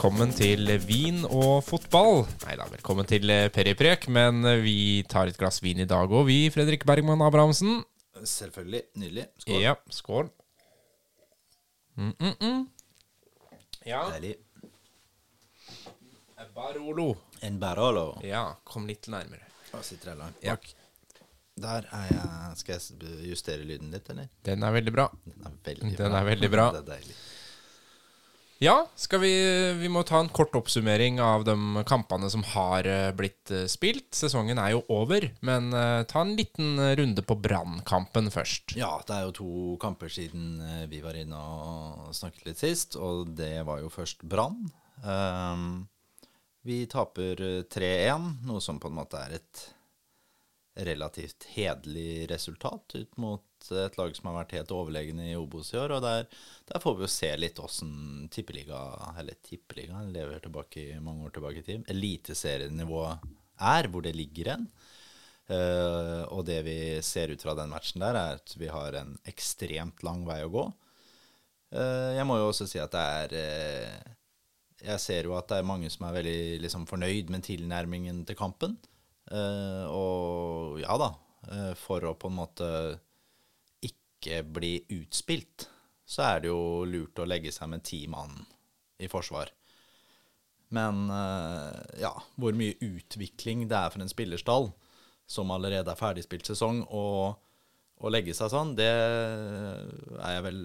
velkommen til vin og fotball. Nei da, velkommen til eh, Periprek, men eh, vi tar et glass vin i dag òg, vi, Fredrik Bergman Abrahamsen. Selvfølgelig. Nydelig. Skål. Ja, skål. Mm, mm, mm. Ja, Deilig. Barolo. En Barolo. Ja, kom litt nærmere. Da sitter jeg langt Ja. Der er jeg Skal jeg justere lyden litt, eller? Den er veldig bra. Den er veldig Den bra. er veldig bra. Det er deilig. Ja, vi Vi må ta en kort oppsummering av de kampene som har eh, blitt eh, spilt. Sesongen er jo over, men eh, ta en liten runde på Brannkampen først. Ja, det er jo to kamper siden vi var inne og snakket litt sist, og det var jo først Brann. Um, vi taper eh, 3-1, noe som på en måte er et relativt hederlig resultat ut mot et lag som har vært helt overlegne i Obos i år. Og der, der får vi jo se litt åssen tippeliga, eller tippeliga, lever tilbake i mange år tilbake i tid, eliteserienivået er, hvor det ligger hen. Uh, og det vi ser ut fra den matchen der, er at vi har en ekstremt lang vei å gå. Uh, jeg må jo også si at det er uh, Jeg ser jo at det er mange som er veldig liksom, fornøyd med tilnærmingen til kampen. Og ja da, for å på en måte ikke bli utspilt, så er det jo lurt å legge seg med ti mann i forsvar. Men eh, ja, hvor mye utvikling det er for en spillerstall som allerede er ferdigspilt sesong, og å legge seg sånn, det er jeg vel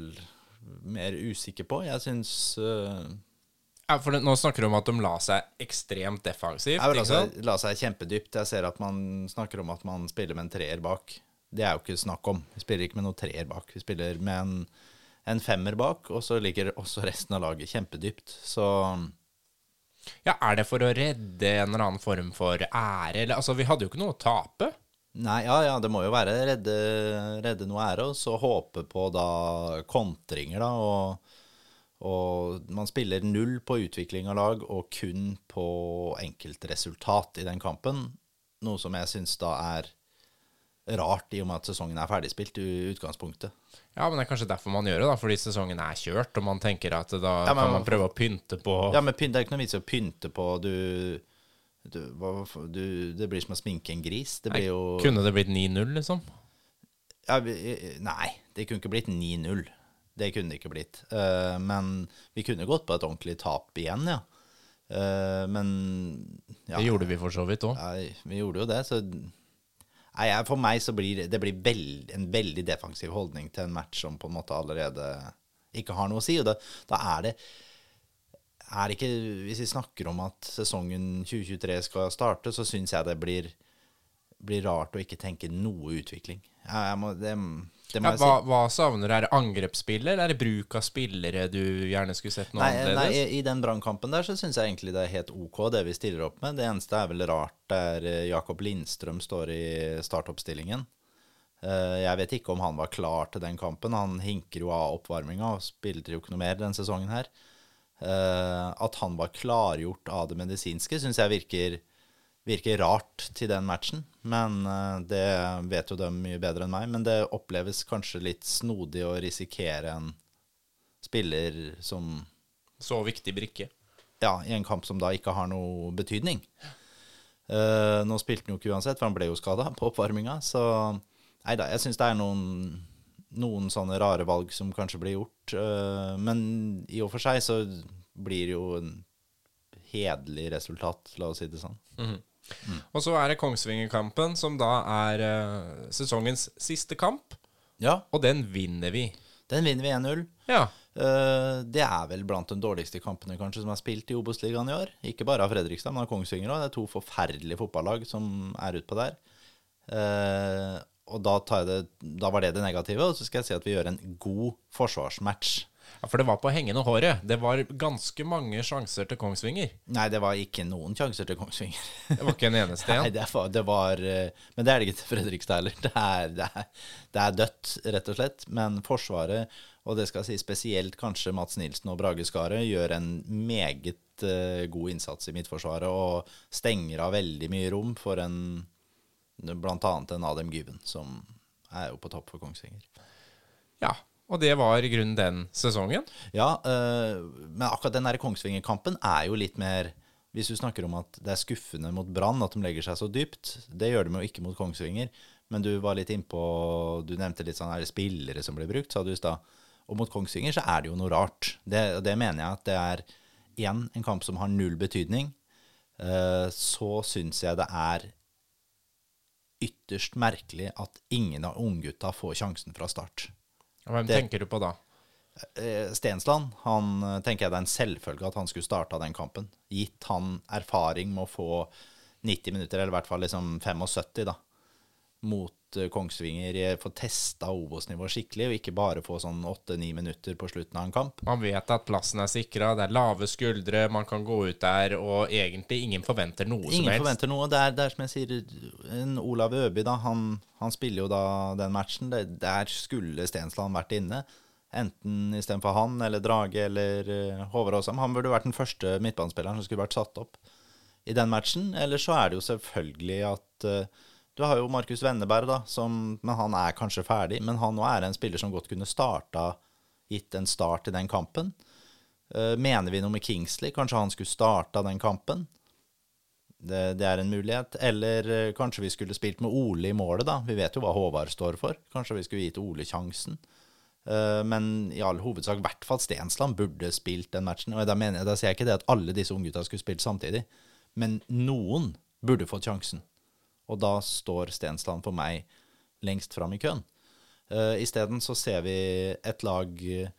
mer usikker på. Jeg syns uh, Ja, for det, Nå snakker du om at de la seg ekstremt defensivt. Ja, ikke altså la seg kjempedypt. Jeg ser at man snakker om at man spiller med en treer bak. Det er jo ikke snakk om. Vi spiller ikke med noen treer bak. Vi spiller med en, en femmer bak, og så ligger også resten av laget kjempedypt. Så Ja, Er det for å redde en eller annen form for ære? Eller, altså, Vi hadde jo ikke noe å tape. Nei, ja, ja, det må jo være redde, redde noe ære, og så håpe på da kontringer, da. Og, og man spiller null på utvikling av lag, og kun på enkeltresultat i den kampen. Noe som jeg syns da er rart, i og med at sesongen er ferdigspilt i utgangspunktet. Ja, men det er kanskje derfor man gjør det, da, fordi sesongen er kjørt, og man tenker at da Ja, men- kan man prøve å pynte på Ja, men pynt, det er ikke noe vits i å pynte på du, du, du Det blir som å sminke en gris. Det blir jo Kunne det blitt 9-0, liksom? ja, Nei, det kunne ikke blitt 9-0. Det kunne det ikke blitt. Uh, men vi kunne gått på et ordentlig tap igjen, ja. Uh, men ja, Det gjorde vi for så vidt òg. ja, vi gjorde jo det, så Nei, For meg så blir det- blir veld, en veldig defensiv holdning til en match som på en måte allerede ikke har noe å si. Og da, da er det er ikke, Hvis vi snakker om at sesongen 2023 skal starte, så syns jeg det blir, blir rart å ikke tenke noe utvikling. Jeg, jeg må, det, Ja, hva, hva savner du? Er det angrepsspill, eller er det bruk av spillere du gjerne skulle sett noe Nei, nei, annerledes? I den brannkampen der så syns jeg egentlig det er helt OK, det vi stiller opp med. Det eneste er vel rart der eh, Jakob Lindstrøm står i startoppstillingen. Eh, Jeg vet ikke om han var klar til den kampen. Han hinker jo av oppvarminga og spiller jo ikke noe mer den sesongen her. Eh, At han var klargjort av det medisinske, syns jeg virker, virker rart til den matchen. Men eh, det vet jo de mye bedre enn meg. Men det oppleves kanskje litt snodig å risikere en spiller som Så viktig brikke. ja, i en kamp som da ikke har noe betydning. Uh, nå spilte han jo ikke uansett, for han ble jo skada på oppvarminga. Så nei da, jeg syns det er noen, noen sånne rare valg som kanskje blir gjort. Uh, men i og for seg så blir det jo en hederlig resultat, la oss si det sånn. Og så er det Kongsvinger-kampen, som da er uh, sesongens siste kamp. Ja, Og den vinner vi. den vinner vi 1-0. Ja. Uh, det er vel blant de dårligste kampene kanskje som er spilt i Obos-ligaen i år. Ikke bare av Fredrikstad, men av Kongsvinger òg. Det er to forferdelige fotballag som er utpå der. Uh, og da, det, da var det det negative, og så skal jeg si at vi gjør en god forsvarsmatch. Ja, for det var på hengende håret. Det var ganske mange sjanser til Kongsvinger. Nei, det var ikke noen sjanser til Kongsvinger. Det var ikke en eneste Nei, en. det var, det var eh, Men det er det ikke til Fredrikstad heller. Det er, det, er, det er dødt, rett og slett. Men Forsvaret, og det skal jeg si spesielt kanskje Mats Nilsen og Brage Skaret, gjør en meget eh, god innsats i Midtforsvaret og stenger av veldig mye rom for en blant annet en Adem Gyven, som er jo på topp for Kongsvinger. Ja. Og det var i grunnen den sesongen. Ja, eh, men akkurat den Kongsvinger-kampen er jo litt mer Hvis du snakker om at det er skuffende mot Brann at de legger seg så dypt, det gjør de jo ikke mot Kongsvinger. Men du var litt innpå Du nevnte litt sånn er det spillere som blir brukt, sa du i stad. Og mot Kongsvinger så er det jo noe rart. Det, det mener jeg at det er igjen en kamp som har null betydning. Eh, så syns jeg det er ytterst merkelig at ingen av unggutta får sjansen fra start. Hvem Det- tenker du på da? Eh, Stensland, han eh, tenker jeg det er en selvfølge at han skulle starta den kampen. Gitt han erfaring med å få 90 minutter, eller i hvert fall liksom 75, da, mot eh, Kongsvinger. får Få testa Obos-nivået skikkelig, og ikke bare få sånn 8-9 minutter på slutten av en kamp. Man vet at plassen er sikra, det er lave skuldre, man kan gå ut der, og egentlig ingen forventer noe som Ingen helst. forventer noe. Det er, det er som jeg sier, en Olav Øby, da, han, han spiller jo da den matchen. Det, der skulle Stensland vært inne. Enten istedenfor han eller Drage eller uh, Håvard Aasheim. Han burde vært den første midtbanespilleren som skulle vært satt opp i den matchen. Eller så er det jo selvfølgelig at eh, Du har jo Markus Venneberg, da, som Men han er kanskje ferdig. Men han nå er en spiller som godt kunne starta Gitt en start i den kampen. Eh, mener vi noe med Kingsley? Kanskje han skulle starta den kampen? Det, det er en mulighet. Eller eh, kanskje vi skulle spilt med Ole i målet, da. Vi vet jo hva Håvard står for. Kanskje vi skulle gitt Ole sjansen. Eh, men i all hovedsak, i hvert fall Stensland burde spilt den matchen. Og da, mener jeg, da sier jeg ikke det at alle disse unggutta skulle spilt samtidig, men noen burde fått sjansen. Og da står Stensland for meg lengst fram i køen. Uh, Isteden så ser vi et lag eh,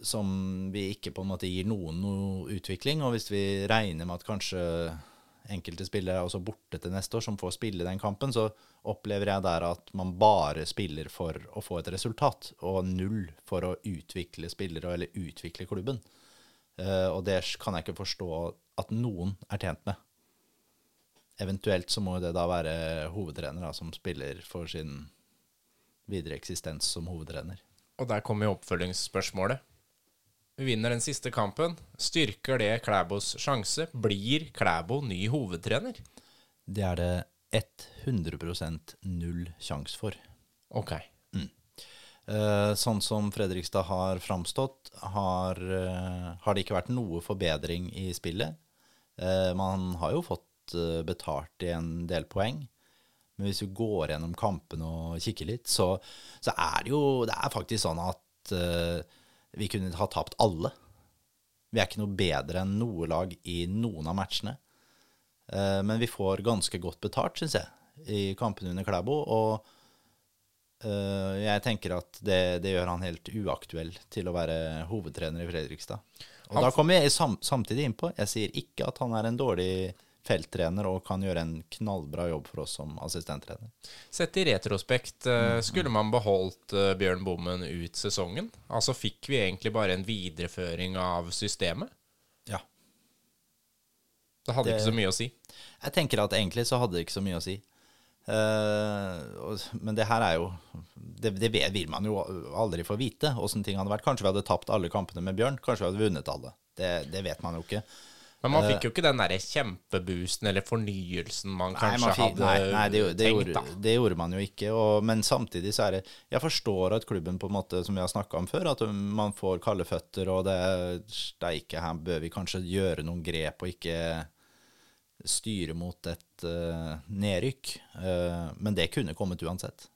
som vi ikke på en måte gir noen noe utvikling. Og hvis vi regner med at kanskje enkelte spillere er også borte til neste år, som får spille den kampen, så opplever jeg der at man bare spiller for å få et resultat, og null for å utvikle spillere eller utvikle klubben. Uh, og det kan jeg ikke forstå at noen er tjent med. Eventuelt så må det da være hovedtrener da, som spiller for sin videre eksistens som hovedtrener. Og der kommer jo oppfølgingsspørsmålet. Vi vinner den siste kampen. Styrker det Klæbos sjanse? Blir Klæbo ny hovedtrener? Det er det 100% null sjanse for. Ok. Eh, sånn som Fredrikstad har framstått, har, eh, har det ikke vært noe forbedring i spillet. Eh, man har jo fått eh, betalt i en del poeng. Men hvis du går gjennom kampene og kikker litt, så, så er det jo Det er faktisk sånn at uh, vi kunne ha tapt alle. Vi er ikke noe bedre enn noe lag i noen av matchene. Uh, men vi får ganske godt betalt, syns jeg, i kampene under Klæbo. Og uh, jeg tenker at det, det gjør han helt uaktuell til å være hovedtrener i Fredrikstad. Og Han da kommer jeg sam samtidig innpå Jeg sier ikke at han er en dårlig felttrener og kan gjøre en knallbra jobb for oss som assistenttrener. Sett i retrospekt, eh, skulle man beholdt eh, Bjørn Bommen ut sesongen? Altså fikk vi egentlig bare en videreføring av systemet? Ja. Det hadde Det- ikke så mye å si. Jeg tenker at egentlig så hadde det ikke så mye å si. Eh, men det her er jo det, det vil man jo aldri få vite åssen ting hadde vært. Kanskje vi hadde tapt alle kampene med Bjørn. Kanskje vi hadde vunnet alle. Det, det vet man jo ikke. Men man Eh, fikk jo ikke den derre kjempeboosten eller fornyelsen man Nei, kanskje man fikk- hadde nei, nei, det, det, tenkt, gjorde, da. det gjorde man jo ikke. Og, men samtidig så er det Jeg forstår at klubben på en måte, som vi har snakka om før, at man får kalde føtter, og det steike, her bør vi kanskje gjøre noen grep og ikke styre mot et uh, nedrykk. Uh, men det kunne kommet uansett.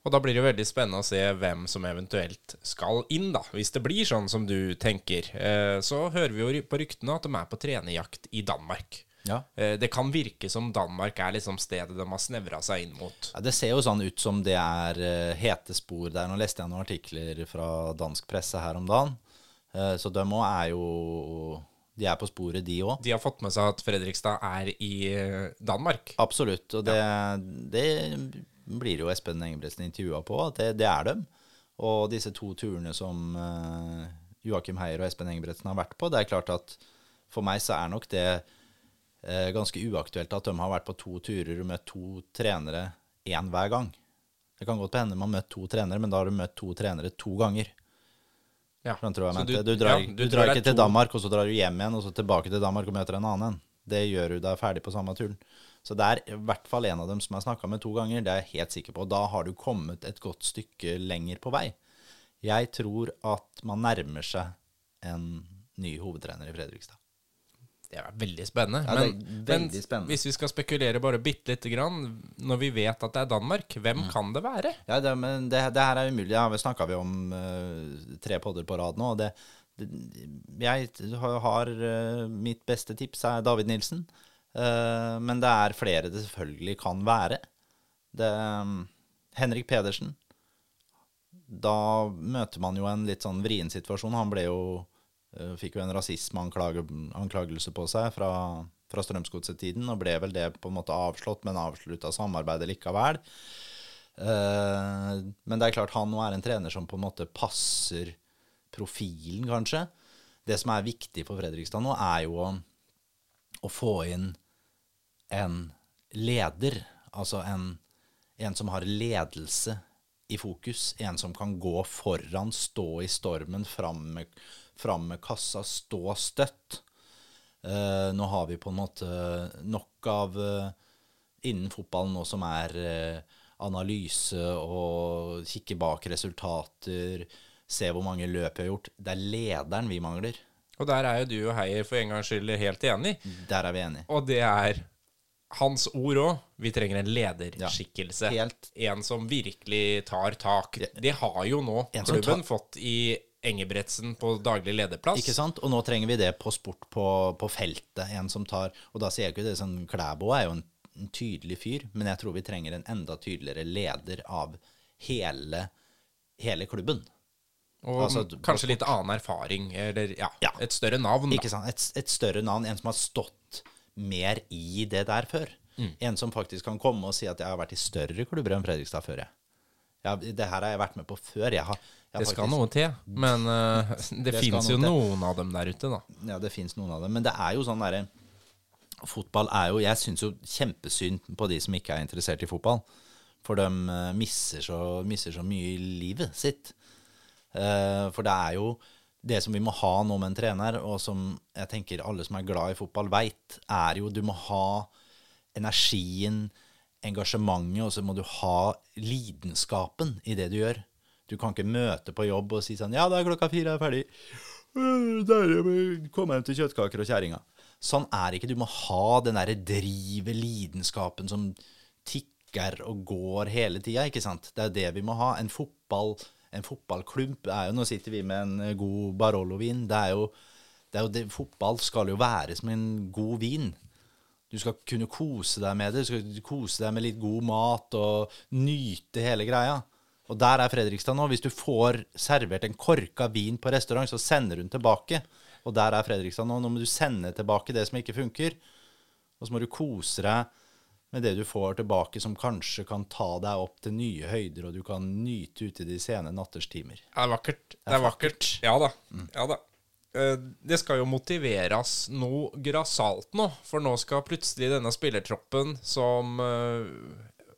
Og da blir det jo veldig spennende å se hvem som eventuelt skal inn, da. Hvis det blir sånn som du tenker. Eh, Så hører vi jo på ryktene at de er på trenerjakt i Danmark. Ja. Eh, Det kan virke som Danmark er liksom stedet de har snevra seg inn mot. Ja, Det ser jo sånn ut som det er eh, hete spor der. Nå leste jeg noen artikler fra dansk presse her om dagen. Så de òg er jo De er på sporet, de òg. De har fått med seg at Fredrikstad er i Danmark. Absolutt. Og det, det blir jo Espen Engebretsen intervjua på, at det, det er dem. Og disse to turene som uh, Joakim Heier og Espen Engebretsen har vært på, det er klart at for meg så er nok det uh, ganske uaktuelt at de har vært på to turer og møtt to trenere én hver gang. Det kan godt hende man har møtt to trenere, men da har du møtt to trenere to ganger. Ja. Du Så du- drar, ja, du du drar ikke til Danmark, og så drar du hjem igjen, og så tilbake til Danmark og møter en annen en. Det gjør du da ferdig på samme turen. Så det er i hvert fall en av dem som jeg har snakka med to ganger. Det er jeg helt sikker på. Da har du kommet et godt stykke lenger på vei. Jeg tror at man nærmer seg en ny hovedtrener i Fredrikstad. Det er veldig spennende. Ja, men, veldig men spennende. hvis vi skal spekulere bare bitte lite grann, når vi vet at det er Danmark, hvem Mm. kan det være? Ja, det, men det, det her er umulig. Ja, vi snakka om uh, tre podder på rad nå. Og det, jeg har, har eh, Mitt beste tips er David Nilsen. Eh, men det er flere det selvfølgelig kan være. Det, um, Henrik Pedersen. Da møter man jo en litt sånn vrien situasjon. Han ble jo eh, fikk jo en rasismeanklagelse på seg fra, fra Strømsgodset-tiden, og ble vel det på en måte avslått, men avslutta samarbeidet likevel. Eh, men det er klart han nå er en trener som på en måte passer profilen, kanskje. Det som er viktig for Fredrikstad nå, er jo å, å få inn en leder. Altså en, en som har ledelse i fokus. En som kan gå foran, stå i stormen, fram med, fram med kassa, stå støtt. Uh, nå har vi på en måte nok av uh, innen fotballen nå som er uh, analyse og kikke bak resultater, se hvor mange løp vi har gjort. Det er lederen vi mangler. Og der er jo du og Heier for en gangs skyld helt enig. Der er vi enige. Og det er hans ord òg. Vi trenger en lederskikkelse. Ja, helt. En som virkelig tar tak. Det har jo nå En klubben fått i Engebretsen på daglig lederplass. Ikke sant? Og nå trenger vi det på sport på, på feltet. En som tar Og da sier jeg ikke det sånn Klæbo er jo en, en tydelig fyr, men jeg tror vi trenger en enda tydeligere leder av hele, hele klubben. Og Altså, kanskje litt annen erfaring, eller ja, Ja. et større navn. Ikke sant? Et, et større navn, en som har stått mer i det der før. Mm. En som faktisk kan komme og si at jeg har vært i større klubber enn Fredrikstad før. Jeg. Ja, det her har jeg vært med på før. Jeg har, jeg Det skal faktisk- noe til, men uh, det, Det fins noe jo noen av dem der ute, da. Ja, det fins noen av dem. Men det er jo sånn derre Fotball er jo Jeg syns jo kjempesynd på de som ikke er interessert i fotball. For de eh, misser så, misser så mye i livet sitt. Eh, for det er jo det som vi må ha nå med en trener, og som jeg tenker alle som er glad i fotball, veit, er jo du må ha energien, engasjementet, og så må du ha lidenskapen i det du gjør. Du kan ikke møte på jobb og si sånn Ja, da er klokka fire, jeg er ferdig. «Øh, Deilig kom hjem til kjøttkaker og kjerringa. Sånn er ikke. Du må ha den derre drivet, lidenskapen som tikker og går hele tida, ikke sant. Det er det vi må ha. En fotball, en fotballklump er jo Nå sitter vi med en eh, god Barolo-vin. Det er jo, det er jo det, Fotball skal jo være som en god vin. Du skal kunne kose deg med det. Du skal kose deg med litt god mat og nyte hele greia. Og der er Fredrikstad nå. Hvis du får servert en korka vin på restaurant, så sender den tilbake. Og der er Fredrikstad nå. Nå må du sende tilbake det som ikke funker. Og så må du kose deg med det du får tilbake, som kanskje kan ta deg opp til nye høyder, og du kan nyte ute i de sene natterstimer. Det er vakkert. Det er vakkert. Ja da. Ja da. Eh, Det skal jo motiveres noe grassat nå, for nå skal plutselig denne spillertroppen, som eh,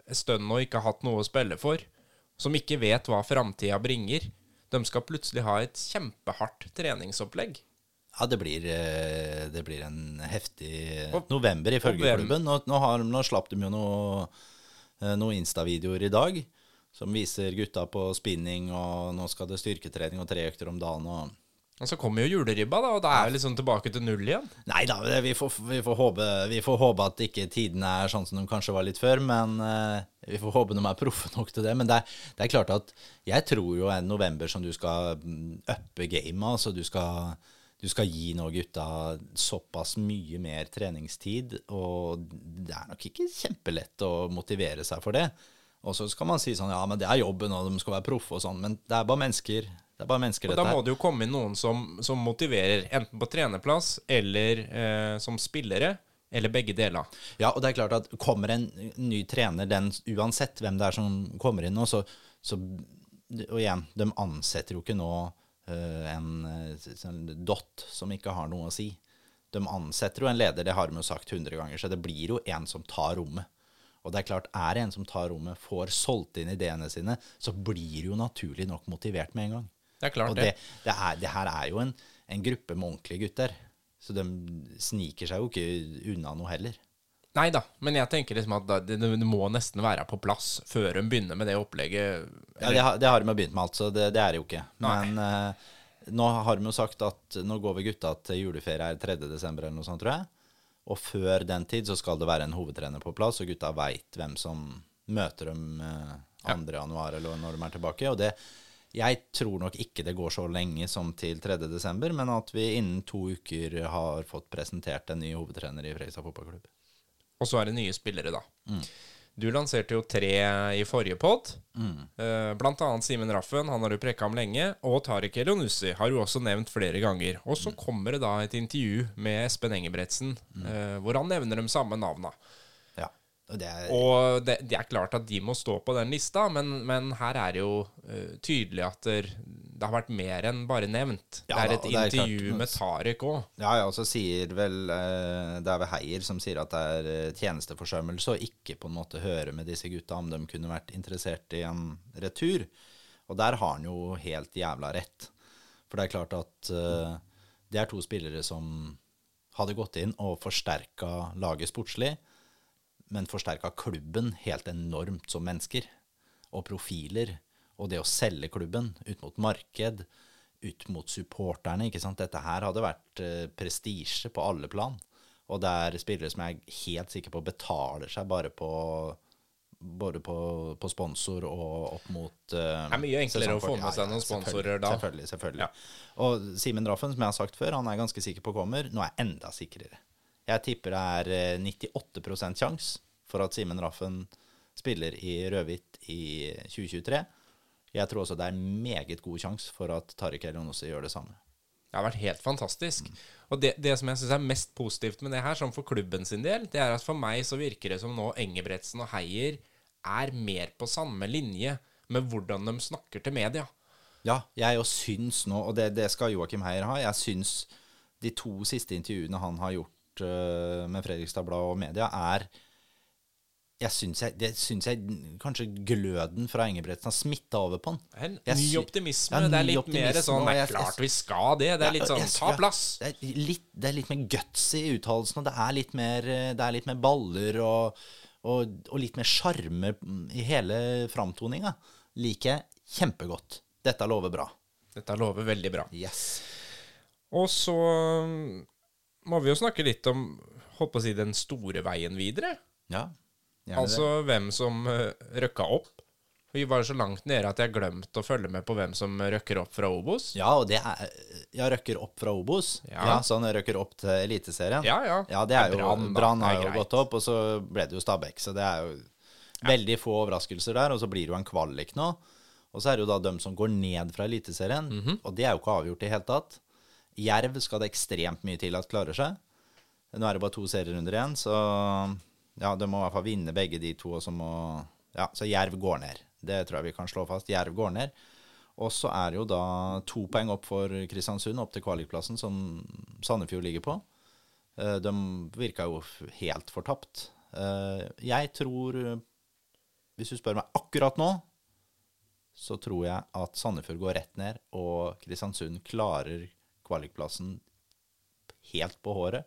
en stund nå ikke har hatt noe å spille for, som ikke vet hva framtida bringer, de skal plutselig ha et kjempehardt treningsopplegg. Ja, det blir, eh, det blir en heftig Og- november ifølge klubben. Nå, nå, har, nå slapp de jo noe, eh, noen Insta-videoer i dag som viser gutta på spinning, og nå skal det styrketrening og tre økter om dagen. og... Og så kommer jo juleribba, da, og da er vi liksom tilbake til null igjen. Nei da, vi får, vi, får håpe, vi får håpe at ikke tidene er sånn som de kanskje var litt før, men eh, vi får håpe de er proffe nok til det. Men det er, det er klart at jeg tror jo en november som du skal mm, uppe gamet, altså du skal, du skal gi nå gutta såpass mye mer treningstid, og det er nok ikke kjempelett å motivere seg for det. Og så skal man si sånn, ja, men det er jobben, og de skal være proffe og sånn, men det er bare mennesker. Det er bare mennesker, Og da må det jo komme inn noen som, som motiverer, enten på trenerplass eller eh, som spillere, eller begge deler. Ja, og det er klart at kommer en ny trener, den, uansett hvem det er som kommer inn nå, så, så Og igjen, de ansetter jo ikke nå en eh, sånn dott som ikke har noe å si. De ansetter jo en leder, det har de jo sagt hundre ganger, så det blir jo en som tar rommet. Og det er klart, er det en som tar rommet, får solgt inn ideene sine, så blir det jo naturlig nok motivert med en gang. Det er klart Og det. det, det, er, det her er jo en, en gruppe med ordentlige gutter. Så de sniker seg jo ikke unna noe heller. Nei da, men jeg tenker liksom at det, det må nesten være på plass før hun begynner med det opplegget. Ja, det har, det har de jo begynt med alt, så det, det er det jo ikke. Men eh, nå har de jo sagt at nå går vi gutta til juleferie her 3. desember eller noe sånt, tror jeg. Og før den tid så skal det være en hovedtrener på plass, og gutta veit hvem som møter dem eh, 2. januar eller når de er tilbake. Og det, jeg tror nok ikke det går så lenge som til 3. desember, men at vi innen to uker har fått presentert en ny hovedtrener i Fredrikstad fotballklubb. Og så er det nye spillere, da. Du lanserte jo tre i forrige pod. Mm. blant annet Simen Raffen, han har du preka om lenge. Og Tariq Elionussi har du også nevnt flere ganger. Og så kommer det da et intervju med Espen Engebretsen, mm. hvor han nevner de samme navna. Ja, og det er, Og det, det er klart at de må stå på den lista, men, men her er det jo eh, tydelig at der, det har vært mer enn bare nevnt. Ja det er et da, det er intervju men- med Tariq òg. Ja, ja, og så sier vel eh, Det er vel Heier som sier at det er eh, tjenesteforsømmelse å ikke på en måte høre med disse gutta om de kunne vært interessert i en retur. Og der har han jo helt jævla rett. For det er klart at eh, det er to spillere som hadde gått inn og forsterka laget sportslig, men forsterka klubben helt enormt som mennesker. Og profiler. Og det å selge klubben ut mot marked, ut mot supporterne. ikke sant? Dette her hadde vært eh, prestisje på alle plan. Og det er spillere som jeg er helt sikker på betaler seg bare på både på, på sponsor og opp mot uh, Det er mye enklere å få med seg noen sponsorer da. Selvfølgelig. selvfølgelig. Ja. Og Simen Raffen, som jeg har sagt før, han er ganske sikker på kommer. Nå er jeg enda sikrere. Jeg tipper det er eh, 98% sjanse for at Simen Raffen spiller i rødhvitt i 2023. Jeg tror også det er meget god sjanse for at Tariq Elionossi gjør det samme. Det har vært helt fantastisk. Og det, det som jeg syns er mest positivt med det her, sånn for klubben sin del, det er at for meg så virker det som nå Engebretsen og Heier er mer på samme linje med hvordan de snakker til media. Ja, jeg jo syns nå, og det, det skal Joakim Heier ha, jeg syns de to siste intervjuene han har gjort uh, med Fredrikstad Blad og media, er jeg syns jeg, det syns jeg kanskje gløden fra Engebretsen har smitta over på han. En ny optimisme. Ja, det er litt mer sånn Det er klart vi skal det. Det er litt sånn ta plass. Det er litt, det er litt mer guts i uttalelsene. det er litt mer, det er litt mer baller og, og, og litt mer sjarme i hele framtoninga. Liker jeg kjempegodt. Dette lover bra. Dette lover veldig bra. Yes. Og så um, må vi jo snakke litt om holdt på å si, den store veien videre. Ja. Altså hvem som uh, røkka opp. Vi var så langt nede at jeg glemte å følge med på hvem som røkker opp fra Obos. Ja, og det er Jeg røkker opp fra Obos. Ja. Ja, Så han røkker opp til Eliteserien. Ja, ja. Ja, det er jo Brann, Det har jo greit. gått opp, og så ble det jo Stabæk. Så det er jo veldig få overraskelser der. Og så blir det jo en kvalik nå. Og så er det jo da dem som går ned fra Eliteserien, Mhm. og det er jo ikke avgjort i det hele tatt. Jerv skal det ekstremt mye til at klarer seg. Nå er det bare to serierunder igjen, så ja, de må i hvert fall vinne begge de to. Og så må Ja, så Jerv går ned. Det tror jeg vi kan slå fast. Jerv går ned. Og så er det jo da to poeng opp for Kristiansund, opp til kvalikplassen, som Sandefjord ligger på. Eh, De virka jo helt fortapt. Eh, Jeg tror Hvis du spør meg akkurat nå, så tror jeg at Sandefjord går rett ned, og Kristiansund klarer kvalikplassen helt på håret.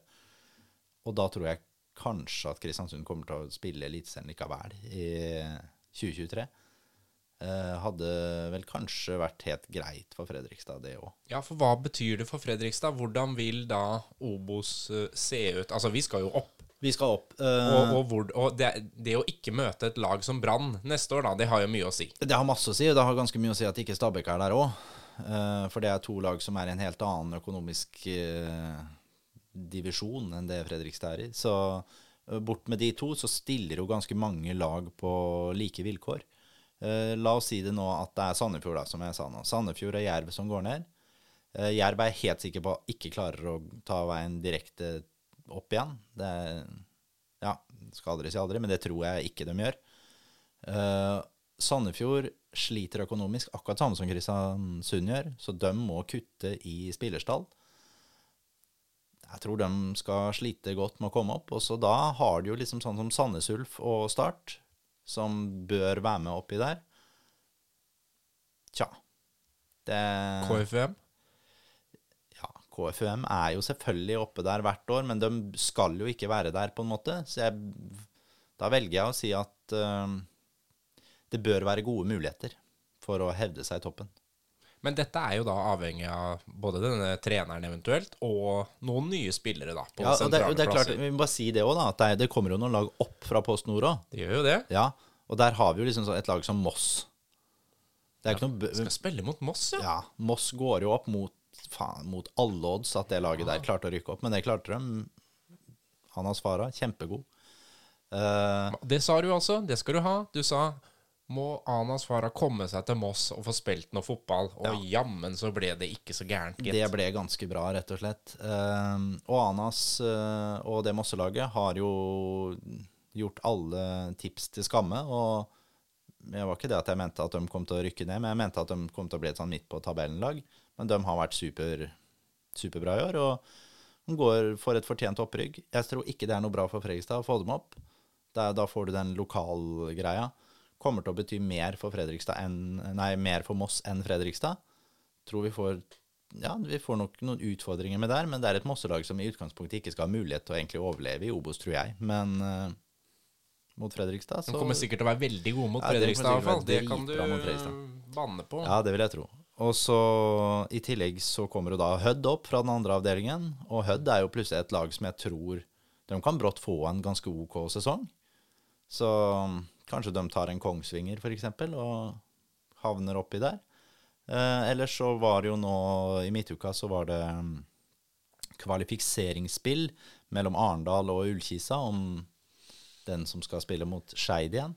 Og da tror jeg kanskje at Kristiansund kommer til å spille Eliteserien likevel i 2023. Eh, hadde vel kanskje vært helt greit for Fredrikstad, det òg. Ja, for hva betyr det for Fredrikstad? Hvordan vil da Obos uh, se ut? Altså, vi skal jo opp. Vi skal opp. Uh, Og, og, hvor, og det, det å ikke møte et lag som Brann neste år, da, det har jo mye å si. Det har masse å si, og det har ganske mye å si at ikke Stabæk er der òg. For det er to lag som er i en helt annen økonomisk eh, divisjon enn det Fredrikstad er i. Så eh, bort med de to, så stiller jo ganske mange lag på like vilkår. Eh, La oss si det nå at det er Sandefjord, da, som jeg sa nå. Sandefjord og Jerv som går ned. Eh, Jerv er helt sikker på ikke klarer å ta veien direkte opp igjen. Det ja, skal aldri si aldri, men det tror jeg ikke de gjør. Sandefjord sliter økonomisk, akkurat samme som Kristiansund gjør, så de må kutte i spillerstall. Jeg tror de skal slite godt med å komme opp. Og så da har de jo liksom sånn som Sandnes Ulf og Start, som bør være med oppi der. Tja. Det KFUM? ja, KFUM er jo selvfølgelig oppe der hvert år, men de skal jo ikke være der, på en måte. Så jeg, da velger jeg å si at uh, det bør være gode muligheter for å hevde seg i toppen. Men dette er jo da avhengig av både denne treneren eventuelt, og noen nye spillere, da. På Ja, det, sentrale det er klart, plasser. Vi må bare si det òg. At det, det kommer jo noen lag opp fra Post Nord òg. Det gjør jo det. Ja, og der har vi jo liksom et lag som Moss. Det er ikke noe Skal spille mot Moss, ja. Ja, Moss går jo opp mot, faen, mot alle odds at det laget der klarte å rykke opp, men det klarte de. Anas Farah, kjempegod. Uh, Det sa du altså. Det skal du ha. Du sa må Anas Farah komme seg til Moss og få spilt noe fotball. Og jammen så ble det ikke så gærent, gitt. det ble ganske bra, rett og slett. Eh, og Anas eh, og det Mosselaget har jo gjort alle tips til skamme. Og det var ikke det at jeg mente at de kom til å rykke ned, men jeg mente at de kom til å bli et sånn midt på tabellen-lag. Men de har vært super, superbra i år, og de går for et fortjent opprygg. Jeg tror ikke det er noe bra for Fredrikstad å få dem opp. Da får du den lokalgreia. Kommer til å bety mer for Fredrikstad enn Nei, mer for Moss enn Fredrikstad. Tror vi får Ja, vi får nok noen utfordringer med der, men det er et Mosselag som i utgangspunktet ikke skal ha mulighet til å egentlig overleve i Obos, tror jeg. Men uh, mot Fredrikstad, så De kommer sikkert til å være veldig gode mot Ja, Fredrikstad, i hvert fall. Det kan du banne på. Ja, det vil jeg tro. Og så i tillegg så kommer jo da Hødd opp fra den andre avdelingen. Og Hødd er jo plutselig et lag som jeg tror De kan brått få en ganske OK sesong. Så kanskje de tar en Kongsvinger, f.eks., og havner oppi der. Eh, ellers så var det jo nå I midtuka så var det mm, kvalifiseringsspill mellom Arendal og Ullkisa om den som skal spille mot Skeid igjen.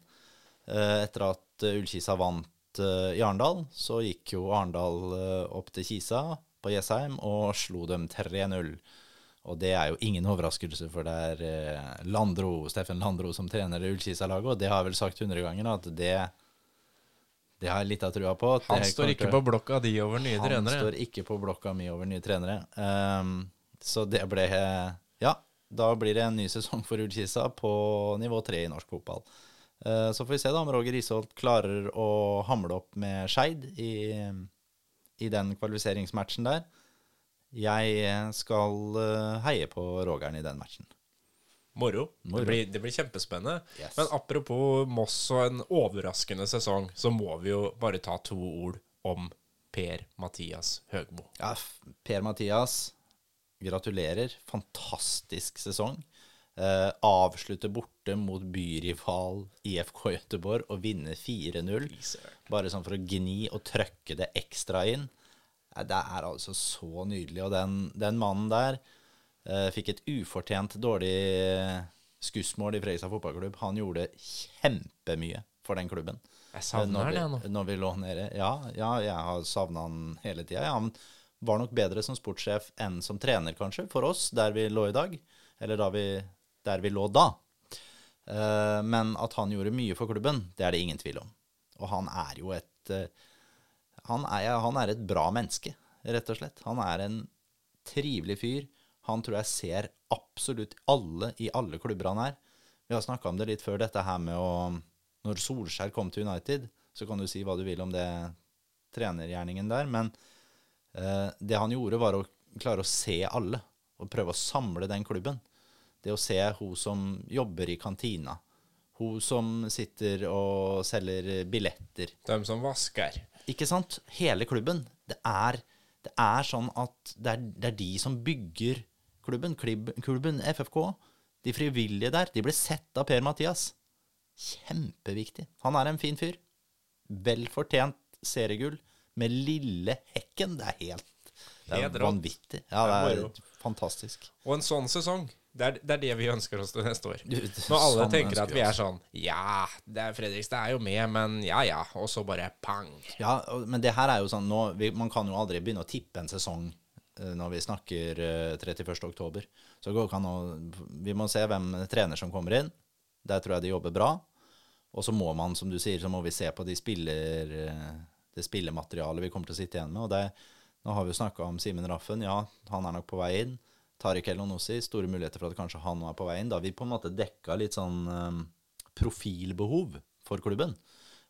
Eh, etter at eh, Ullkisa vant eh, i Arendal, så gikk jo Arendal eh, opp til Kisa på Jessheim og slo dem 3-0. Og det er jo ingen overraskelse, for det er eh, Landro, Steffen Landro som trener det Ullkisa-laget, og det har jeg vel sagt hundre ganger, at det, det har jeg litt av trua på. Han står ikke på blokka di over nye han trenere. står ikke på blokka mi over nye trenere. Um, så det ble Ja, da blir det en ny sesong for Ullkisa på nivå tre i norsk fotball. Uh, så får vi se da om Roger Isholt klarer å hamle opp med Skeid i, i den kvalifiseringsmatchen der. Jeg skal eh, heie på Rogeren i den matchen. Moro. Moro. Det, blir, det blir kjempespennende. Yes. Men apropos Moss og en overraskende sesong, så må vi jo bare ta to ord om Per-Mathias Høgmo. Ja, Per-Mathias, gratulerer. Fantastisk sesong. Eh, avslutte borte mot byrival IFK Göteborg og vinne 4-0. Bare sånn for å gni og trøkke det ekstra inn. Det er altså så nydelig. Og den, den mannen der eh, fikk et ufortjent dårlig eh, skussmål i Fredrikstad fotballklubb. Han gjorde kjempemye for den klubben. Jeg savner det nå. Når vi lå nede. Ja, ja jeg har savna han hele tida. Ja, han var nok bedre som sportssjef enn som trener, kanskje, for oss, der vi lå i dag. Eller da vi, der vi lå da. Eh, men at han gjorde mye for klubben, det er det ingen tvil om. Og han er jo et eh, han, er, han er et bra menneske, rett og slett. Han er en trivelig fyr. Han tror jeg ser absolutt alle i alle klubber han er. Vi har snakka om det litt før, dette her med å Når Solskjær kom til United, så kan du si hva du vil om det trenergjerningen der, men eh, det han gjorde, var å klare å se alle, og prøve å samle den klubben. Det å se hun som jobber i kantina, hun som sitter og selger billetter, De som vasker. Ikke sant? Hele klubben. Det er, det er sånn at det er, det er de som bygger klubben. Klubben FFK. De frivillige der. De ble sett av Per-Mathias. Kjempeviktig. Han er en fin fyr. Vel fortjent seriegull med lille hekken. Det er helt det er vanvittig. Ja, Det er fantastisk. Og en sånn sesong, det er, det er det vi ønsker oss til neste år. Når alle sånn tenker at vi er sånn Ja, det er Fredrikstad er jo med, men ja ja. Og så bare pang. Ja, men det her er jo sånn nå, vi, Man kan jo aldri begynne å tippe en sesong eh, når vi snakker eh, 31. oktober. Så går kan å, vi må se hvem trener som kommer inn. Der tror jeg de jobber bra. Og så må man, som du sier, så må vi se på de spiller, eh, det spillematerialet vi kommer til å sitte igjen med. Og det, nå har vi jo snakka om Simen Raffen. Ja, han er nok på vei inn. Tariq Elonossi, store muligheter for at kanskje han er på vei inn. Da vi på en måte dekka litt sånn eh, profilbehov for klubben.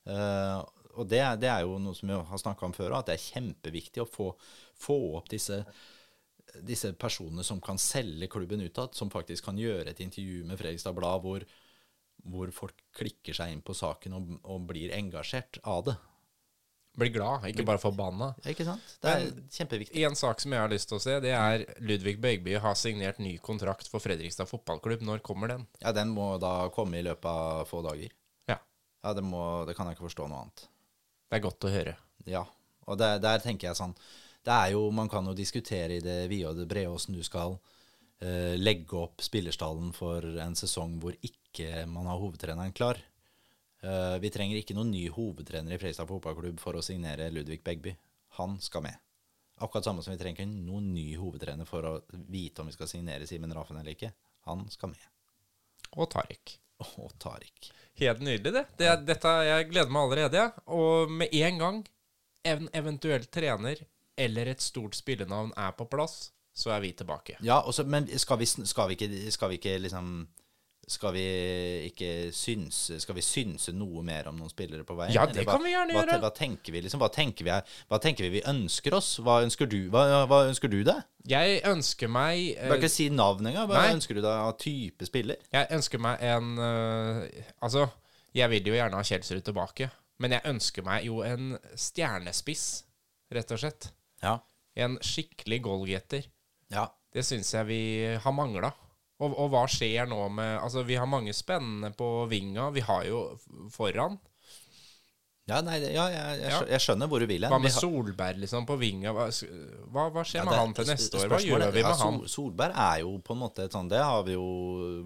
Eh, og det, det er jo noe som vi har snakka om før, at det er kjempeviktig å få, få opp disse, disse personene som kan selge klubben utad, som faktisk kan gjøre et intervju med Fredrikstad Blad hvor, hvor folk klikker seg inn på saken og, og blir engasjert av det. Bli glad, ikke bare forbanna. Ja, Ikke sant? Det er kjempeviktig. En sak som jeg har lyst til å se, det er Ludvig Bøgby har signert ny kontrakt for Fredrikstad fotballklubb. Når kommer den? Ja, den må da komme i løpet av få dager. Ja. Ja, det, må, det kan jeg ikke forstå noe annet. Det er godt å høre. Ja, og der, der tenker jeg sånn Det er jo, Man kan jo diskutere i det vide og det brede åssen du skal eh, legge opp spillerstallen for en sesong hvor ikke man har hovedtreneren klar. Eh, vi trenger ikke noen ny hovedtrener i Fredrikstad fotballklubb for å signere Ludvig Begby. Han skal med. Akkurat samme som vi trenger ikke noen ny hovedtrener for å vite om vi skal signere Simen Raffen eller ikke. Han skal med. Og Tariq. Og Tariq. Helt nydelig, det. det er, dette, jeg gleder meg allerede. Ja. Og med en gang en eventuell trener eller et stort spillenavn er på plass, så er vi tilbake. Ja, også, men skal vi, skal vi ikke, skal vi ikke liksom skal vi ikke synse Skal vi synse noe mer om noen spillere på veien? Ja, det hva- kan vi gjerne hva, gjøre. Hva tenker vi liksom? Hva tenker vi, hva tenker vi vi ønsker oss? Hva ønsker du, hva, hva ønsker du deg? Jeg ønsker meg Du kan eh, ikke si navn engang. Hva ønsker du deg av type spiller? Jeg ønsker meg en uh, Altså, jeg vil jo gjerne ha Kjelsrud tilbake. Men jeg ønsker meg jo en stjernespiss, rett og slett. Ja. En skikkelig goalgetter. Ja. Det syns jeg vi har mangla. Og, og hva skjer nå med Altså, vi har mange spennende på vinga. Vi har jo foran. Ja, nei, ja jeg, jeg, jeg skjønner hvor du vil hen. Hva med har- Solberg, liksom, på vinga? Hva, hva, skjer Ja, med han til neste år? Hva gjør vi med han? Solberg er jo på en måte sånn, Det har vi jo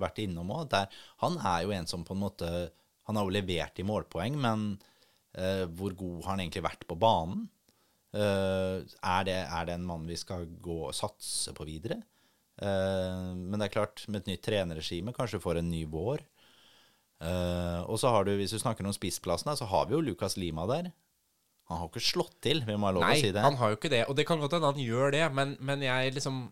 vært innom òg. Han er jo en som på en måte Han har jo levert i målpoeng, men uh, hvor god har han egentlig vært på banen? Uh, er, det, er det en mann vi skal gå og satse på videre? Eh, men det er klart, med et nytt trenerregime, kanskje får en ny vår. Eh, og så har du, hvis du snakker om spissplassene, så har vi jo Lukas Lima der. Han har ikke slått til, vi må ha lov Nei, å si det. Nei, han har jo ikke det. Og det kan godt hende han gjør det, men, men jeg liksom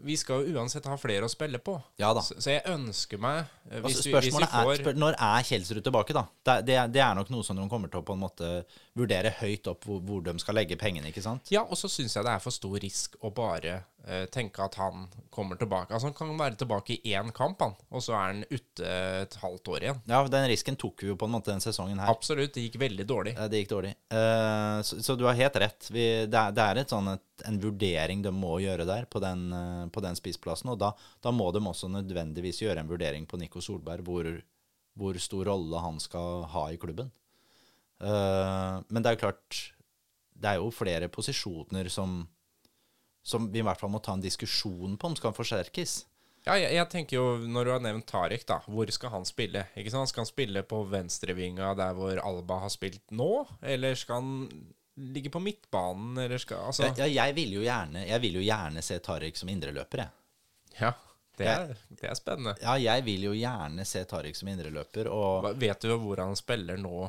Vi skal jo uansett ha flere å spille på. Ja da. Så, så jeg ønsker meg eh, hvis, Altså, vi, hvis vi får er, spør, Når er Kjelsrud tilbake, da? Det, det, det er nok noe som de kommer til å på en måte vurdere høyt opp hvor, hvor de skal legge pengene, ikke sant? Ja, og så syns jeg det er for stor risk å bare eh, tenke at han kommer tilbake. Altså Han kan være tilbake i én kamp, han, og så er han ute et halvt år igjen. Ja, den risken tok vi jo på en måte den sesongen her. Absolutt. Det gikk veldig dårlig. Eh, Det gikk dårlig. Eh, Så, så du har helt rett. Vi, det, er, det er et sånn et, en vurdering de må gjøre der på den, eh, på den spissplassen. Og da, da må de også nødvendigvis gjøre en vurdering på Nico Solberg, hvor, hvor stor rolle han skal ha i klubben. Eh, men det er jo klart Det er jo flere posisjoner som, som vi i hvert fall må ta en diskusjon på om skal forsterkes. Ja, jeg, jeg tenker jo, Når du har nevnt Tariq, da, hvor skal han spille? Ikke sant? Skal han spille på venstrevinga der hvor Alba har spilt nå? Eller skal han ligge på midtbanen, eller skal Altså Ja, jeg, vil jo gjerne, jeg vil jo gjerne se Tariq som indreløper, jeg. Ja, det er, det er spennende. Ja, jeg vil jo gjerne se Tariq som indreløper. Og Vet du hvor han spiller nå?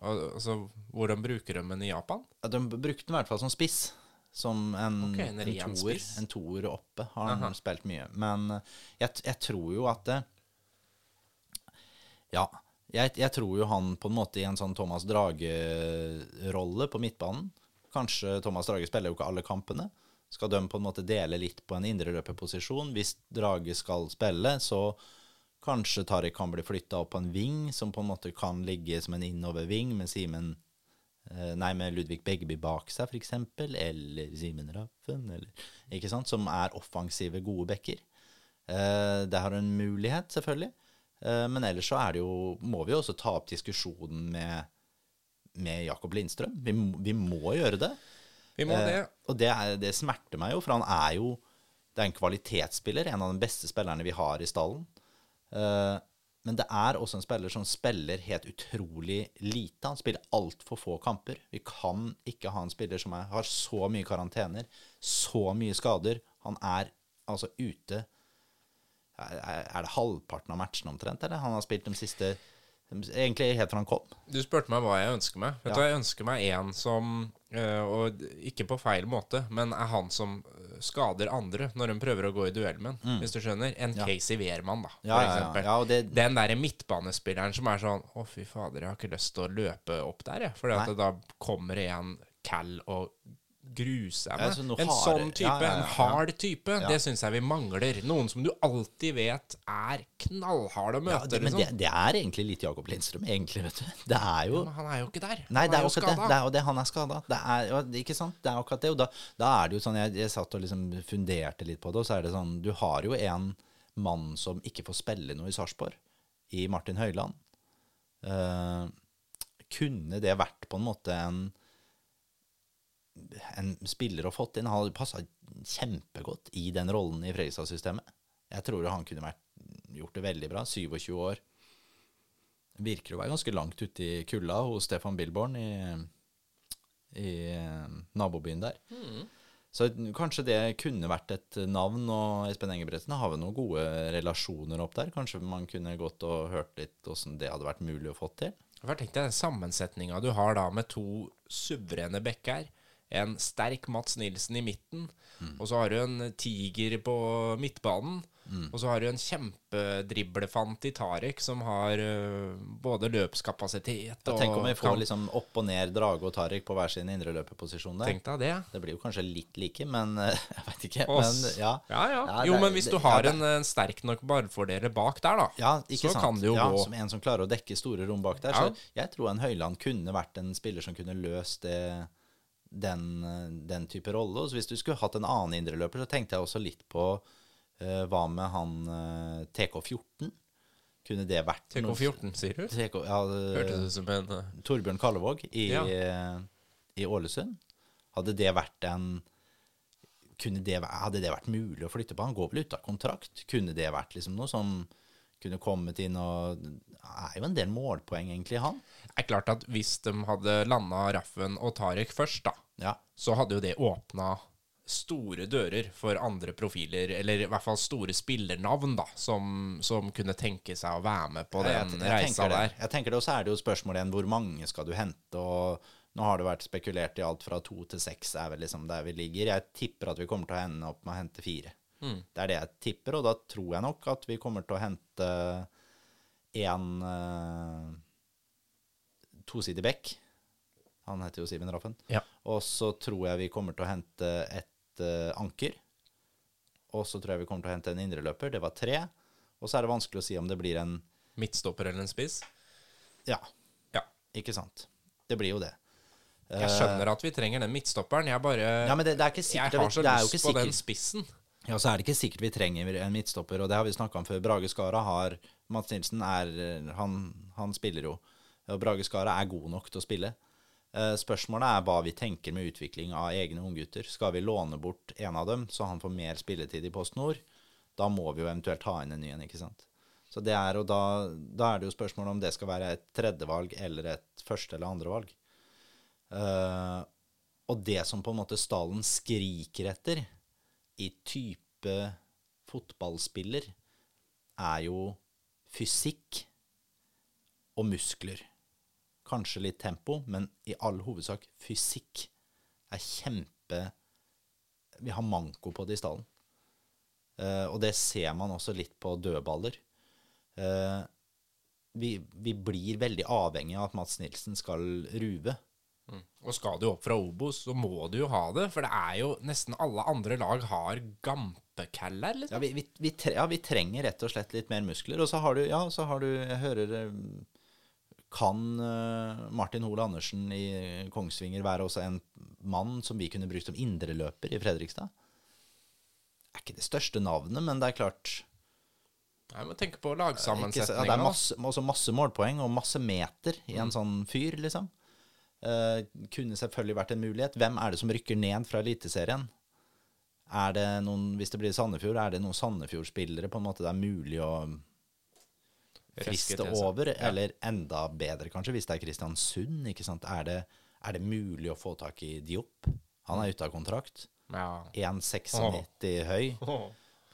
Al- Altså, Hvordan bruker de den i Japan? ja, de brukte den i hvert fall som spiss. Som en, okay, en en, toer, en toer oppe har han Aha. spilt mye. Men eh, jeg, jeg tror jo at det Ja. Jeg, jeg tror jo han på en måte i en sånn Thomas Drage-rolle på midtbanen Kanskje Thomas Drage spiller jo ikke alle kampene. Skal de på en måte dele litt på en indreløperposisjon? Hvis Drage skal spille, så kanskje Tariq kan bli flytta opp på en ving, som på en måte kan ligge som en innoverving med Simen eh, Nei, med Ludvig Begby bak seg, f.eks., eller Simen Raffen, eller Ikke sant? Som er offensive, gode backer. Eh, det har en mulighet, selvfølgelig. Eh, men ellers så er det jo Må vi jo også ta opp diskusjonen med med Jakob Lindstrøm. Vi, vi må gjøre det. Vi må det. Eh, og det, er, det smerter meg jo, for han er jo Det er en kvalitetsspiller, en av de beste spillerne vi har i stallen. Eh, men det er også en spiller som spiller helt utrolig lite. Han spiller altfor få kamper. Vi kan ikke ha en spiller som er, har så mye karantener, så mye skader. Han er altså ute Er det halvparten av matchene omtrent, eller? Han har spilt de siste Egentlig helt fra han kom. Du spurte meg hva jeg ønsker meg. Vet Ja. du, Jeg ønsker meg en som øh, Og ikke på feil måte, men er han som øh, skader andre når hun prøver å gå i duell med han, hvis du skjønner. En Ja. Casey Wehrmann, da, for Ja, ja, ja. eksempel. ja det, Den derre midtbanespilleren som er sånn Å, fy fader, jeg har ikke lyst til å løpe opp der, jeg. For da kommer det en Cal og gruse Ja, så en hard- sånn type, ja, en hard type, det syns jeg vi mangler. Noen som du alltid vet er knallhard å møte. det, men liksom. det er egentlig litt Jakob Lindstrøm, egentlig, vet du. Det er jo han er jo ikke der. Nei, Han det er jo jo akkurat det. Det er jo det han er skada. Det er jo ikke sant? Det er akkurat det. Og da, da er det jo sånn jeg, jeg satt og liksom funderte litt på det, og så er det sånn Du har jo en mann som ikke får spille noe i Sarpsborg, i Martin Høiland. Uh, kunne det vært på en måte en en spiller å fått inn? Han hadde passa kjempegodt i den rollen i Fredrikstad-systemet. Jeg tror han kunne vært, gjort det veldig bra. 27 år. Virker å være ganske langt ute i kulda hos Stefan Billborn i, i eh, nabobyen der. Så kanskje det kunne vært et navn, og Espen Engebretsen har vel noen gode relasjoner opp der. Kanskje man kunne gått og hørt litt åssen det hadde vært mulig å få til. Hva tenk deg den sammensetninga du har da med to suverene bekker. En sterk Mats Nilsen i midten, og så har du en tiger på midtbanen. Og så har du en kjempedriblefant i Tarek som har uh, både løpskapasitet og Tenk om vi får liksom opp og ned Drage og Tarek på hver sin indreløperposisjon der. Tenk deg det. Det blir jo kanskje litt like, men jeg veit ikke. Men ja. ja, ja. Ja, Jo, men hvis du har ja, en, en sterk nok ballfordeler bak der, da, Ja, så sant? kan det jo ja, gå. Som en som klarer å dekke store rom bak der. Ja. Så jeg tror en Høyland kunne vært en spiller som kunne løst det, den, den type rolle. Og så hvis du skulle hatt en annen indreløper, så tenkte jeg også litt på uh, hva med han uh, TK14? Kunne det vært noe- TK14, sier du? TK, ja, det- Hørtes ut som en uh... Torbjørn Kallevåg i, Ja. eh, i Ålesund. Hadde det vært en kunne det, Hadde det vært mulig å flytte på? Han går vel ut av kontrakt. Kunne det vært liksom noe som kunne kommet inn og Det er jo en del målpoeng, egentlig, han. Det er klart at hvis de hadde landa Raffen og Tarek først, da, Ja. så hadde jo det åpna store dører for andre profiler, eller i hvert fall store spillernavn, da, som, som kunne tenke seg å være med på Jeg- den jeg reisa det. der. Jeg tenker det, Og så er det jo spørsmålet igjen hvor mange skal du hente. og Nå har det vært spekulert i alt fra to til seks er vel liksom der vi ligger. Jeg tipper at vi kommer til å ende opp med å hente fire. Mm. Det er det jeg tipper, og da tror jeg nok at vi kommer til å hente en uh, tosidig bekk. Han heter jo Simen Raffen. Ja. Og så tror jeg vi kommer til å hente et uh, anker. Og så tror jeg vi kommer til å hente en indreløper. Det var tre. Og så er det vanskelig å si om det blir en Midtstopper eller en spiss. Ja, Ja. ikke sant. Det blir jo det. Jeg skjønner at vi trenger den midtstopperen. Jeg bare Ja, men det, det er ikke Jeg har så det lyst på på den spissen. Ja, så er det ikke sikkert vi trenger en midtstopper, og det har vi snakka om før. Brage Skara har Mats Nilsen er han, han spiller jo. Og Brage Skara er god nok til å spille. Eh, Spørsmålet er hva vi tenker med utvikling av egne unggutter. Skal vi låne bort en av dem, så han får mer spilletid i Post Nord? Da må vi jo eventuelt ta inn en ny en, ikke sant. Så det er, og da, da er det jo spørsmålet om det skal være et tredjevalg eller et første- eller andrevalg. Uh, og det som på en måte stallen skriker etter i type fotballspiller, er jo fysikk og muskler. Kanskje litt tempo, men i all hovedsak fysikk er kjempe Vi har manko på det i stallen. Uh, og det ser man også litt på dødballer. Uh, vi, vi blir veldig avhengig av at Mats Nilsen skal ruve. Og skal du opp fra Obos, så må du jo ha det. For det er jo nesten alle andre lag har gampekaller, liksom. Ja vi, vi, vi, tre, ja, vi trenger rett og slett litt mer muskler. Og så har du, ja, så har du Jeg hører eh, Kan eh, Martin Hole Andersen i Kongsvinger være også en mann som vi kunne brukt som indreløper i Fredrikstad? Det er ikke det største navnet, men det er klart Jeg må tenke på lagsammensetninga. ja. Det er masse, også masse målpoeng og masse meter i en sånn fyr, liksom. Eh, kunne selvfølgelig vært en mulighet. Hvem er det som rykker ned fra Eliteserien? Er det noen, Hvis det blir Sandefjord, er det noen Sandefjord-spillere på en måte det er mulig å friste over? Ja. Eller enda bedre, kanskje, hvis det er Kristiansund? ikke sant? Er det, er det mulig å få tak i Diop? Han er ute av kontrakt. Ja. 1,96 høy.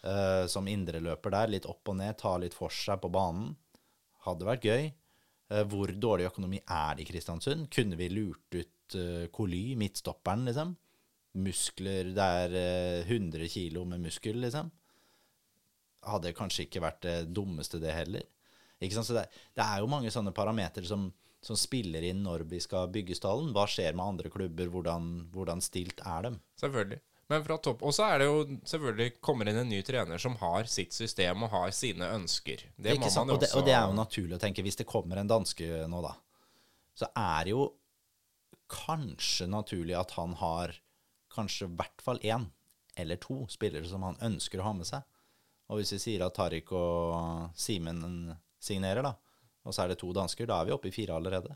Uh, som indreløper der, litt opp og ned, tar litt for seg på banen. Hadde vært gøy. Eh, hvor dårlig økonomi er det i Kristiansund? Kunne vi lurt ut uh, Coly, midtstopperen, liksom? Muskler Det er eh, 100 kilo med muskel, liksom. Hadde kanskje ikke vært det dummeste, det heller. Ikke sant? Så det, det er jo mange sånne parametere som som spiller inn når vi skal bygge stallen. Hva skjer med andre klubber? Hvordan, hvordan stilt er dem? Selvfølgelig. Men fra topp Og så er det jo selvfølgelig kommer inn en ny trener som har sitt system og har sine ønsker. Det må sant? man jo Og det, også og det er jo naturlig å tenke. Hvis det kommer en danske nå, da, så er det jo kanskje naturlig at han har kanskje i hvert fall én eller to spillere som han ønsker å ha med seg. Og hvis vi sier at Tariq og Simen signerer, da, og så er det to dansker, da er vi oppe i fire allerede.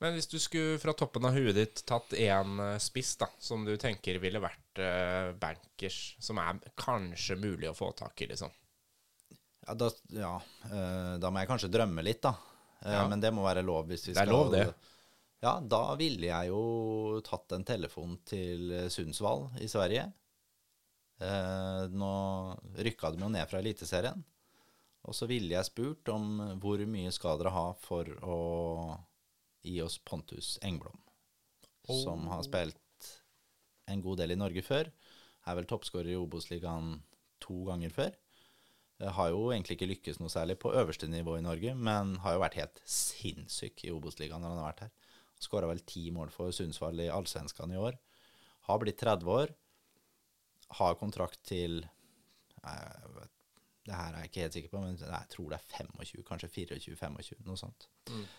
Men hvis du skulle fra toppen av huet ditt tatt én eh, spiss da, som du tenker ville vært uh, bankers, som er kanskje mulig å få tak i, liksom. Ja, da, ja, Uh, da må jeg kanskje drømme litt, da. Uh, Ja. Men det må være lov hvis vi skal Det er lov, det. Ja, da ville jeg jo tatt en telefon til Sundsvall i Sverige. Nå rykka de jo ned fra Eliteserien. Og så ville jeg spurt om hvor mye skal dere ha for å gi oss Pontus Engblom, som har spilt en god del i Norge før. Er vel toppskårer i Obos-ligaen to ganger før. Eh, Har jo egentlig ikke lykkes noe særlig på øverste nivå i Norge, men har jo vært helt sinnssyk i Obos-ligaen når han har vært her. Skåra vel ti mål for Sundsvall i Allsvenskan i år. Har blitt 30 år. Har kontrakt til jeg vet- Det her er jeg ikke helt sikker på, men jeg tror det er 25, kanskje 24-25, noe sånt.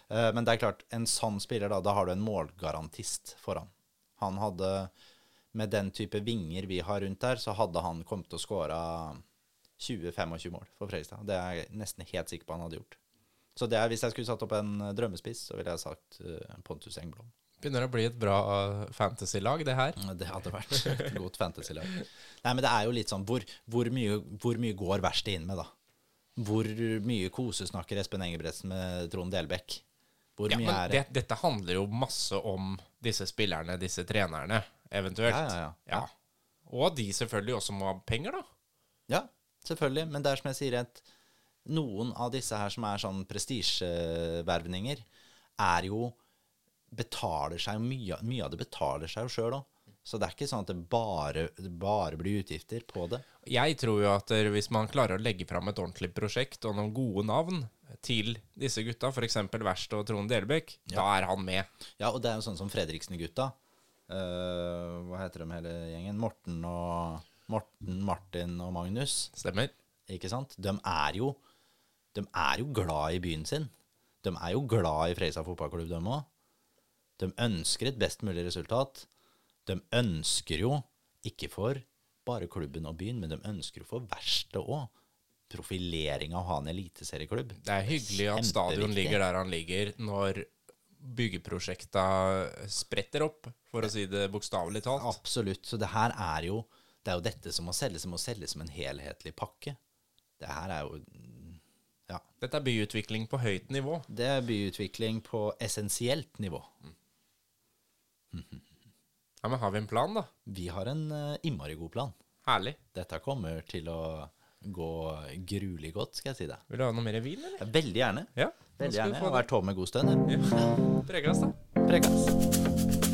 Eh, Men det er klart, en sånn spiller, da, da har du en målgarantist foran. Han hadde, med den type vinger vi har rundt der, så hadde han kommet til å skåre 20-25 mål for Fredrikstad. Det er jeg nesten helt sikker på han hadde gjort. Så det er, hvis jeg skulle satt opp en drømmespiss, så ville jeg sagt uh, Pontus Engblom. Begynner å bli et bra eh, fantasy-lag, det her. Det hadde vært et godt fantasy-lag. Nei, men det er jo litt sånn Hvor, hvor, mye, hvor mye går verste inn med, da? Hvor mye kosesnakker Espen Engebretsen med Trond Delbekk? Hvor Ja, mye er det? det, dette handler jo masse om disse spillerne, disse trenerne, eventuelt. Ja, ja, ja. Ja. Og de selvfølgelig også må ha penger, da. Ja, selvfølgelig. Men det er som jeg sier, at noen av disse her som er sånn prestisjevervninger, er jo Betaler seg mye, mye av det betaler seg jo sjøl òg. Så det er ikke sånn at det bare, bare blir utgifter på det. Jeg tror jo at hvis man klarer å legge fram et ordentlig prosjekt og noen gode navn til disse gutta, f.eks. Verst og Trond Delbekk, da er han med. Ja, og det er jo sånn som Fredriksen-gutta. Uh, hva heter de hele gjengen? Morten og Morten, Martin og Magnus. Stemmer. Ikke sant? De er jo, de er jo glad i byen sin. De er jo glad i Freisa fotballklubb, de òg. De ønsker et best mulig resultat. De ønsker jo, ikke for bare klubben og byen, men de ønsker jo for verste òg. Profilering av å ha en eliteserieklubb. Det er hyggelig at stadion ligger der han ligger, når byggeprosjekta spretter opp, for å si det bokstavelig talt. Absolutt. Så det her er jo Det er jo dette som må selges. som må selges som en helhetlig pakke. Det her er jo Ja. Dette er byutvikling på høyt nivå. Det er byutvikling på essensielt nivå. Ja, men Har vi en plan, da? Vi har en uh, innmari god plan. Herlig. Dette kommer til å gå gruelig godt, skal jeg si det. Vil du ha noe mer vin, eller? Veldig gjerne. Ja. Veldig gjerne. og Jeg har vært tom med god stund. Ja. Pregas, da. Pregas.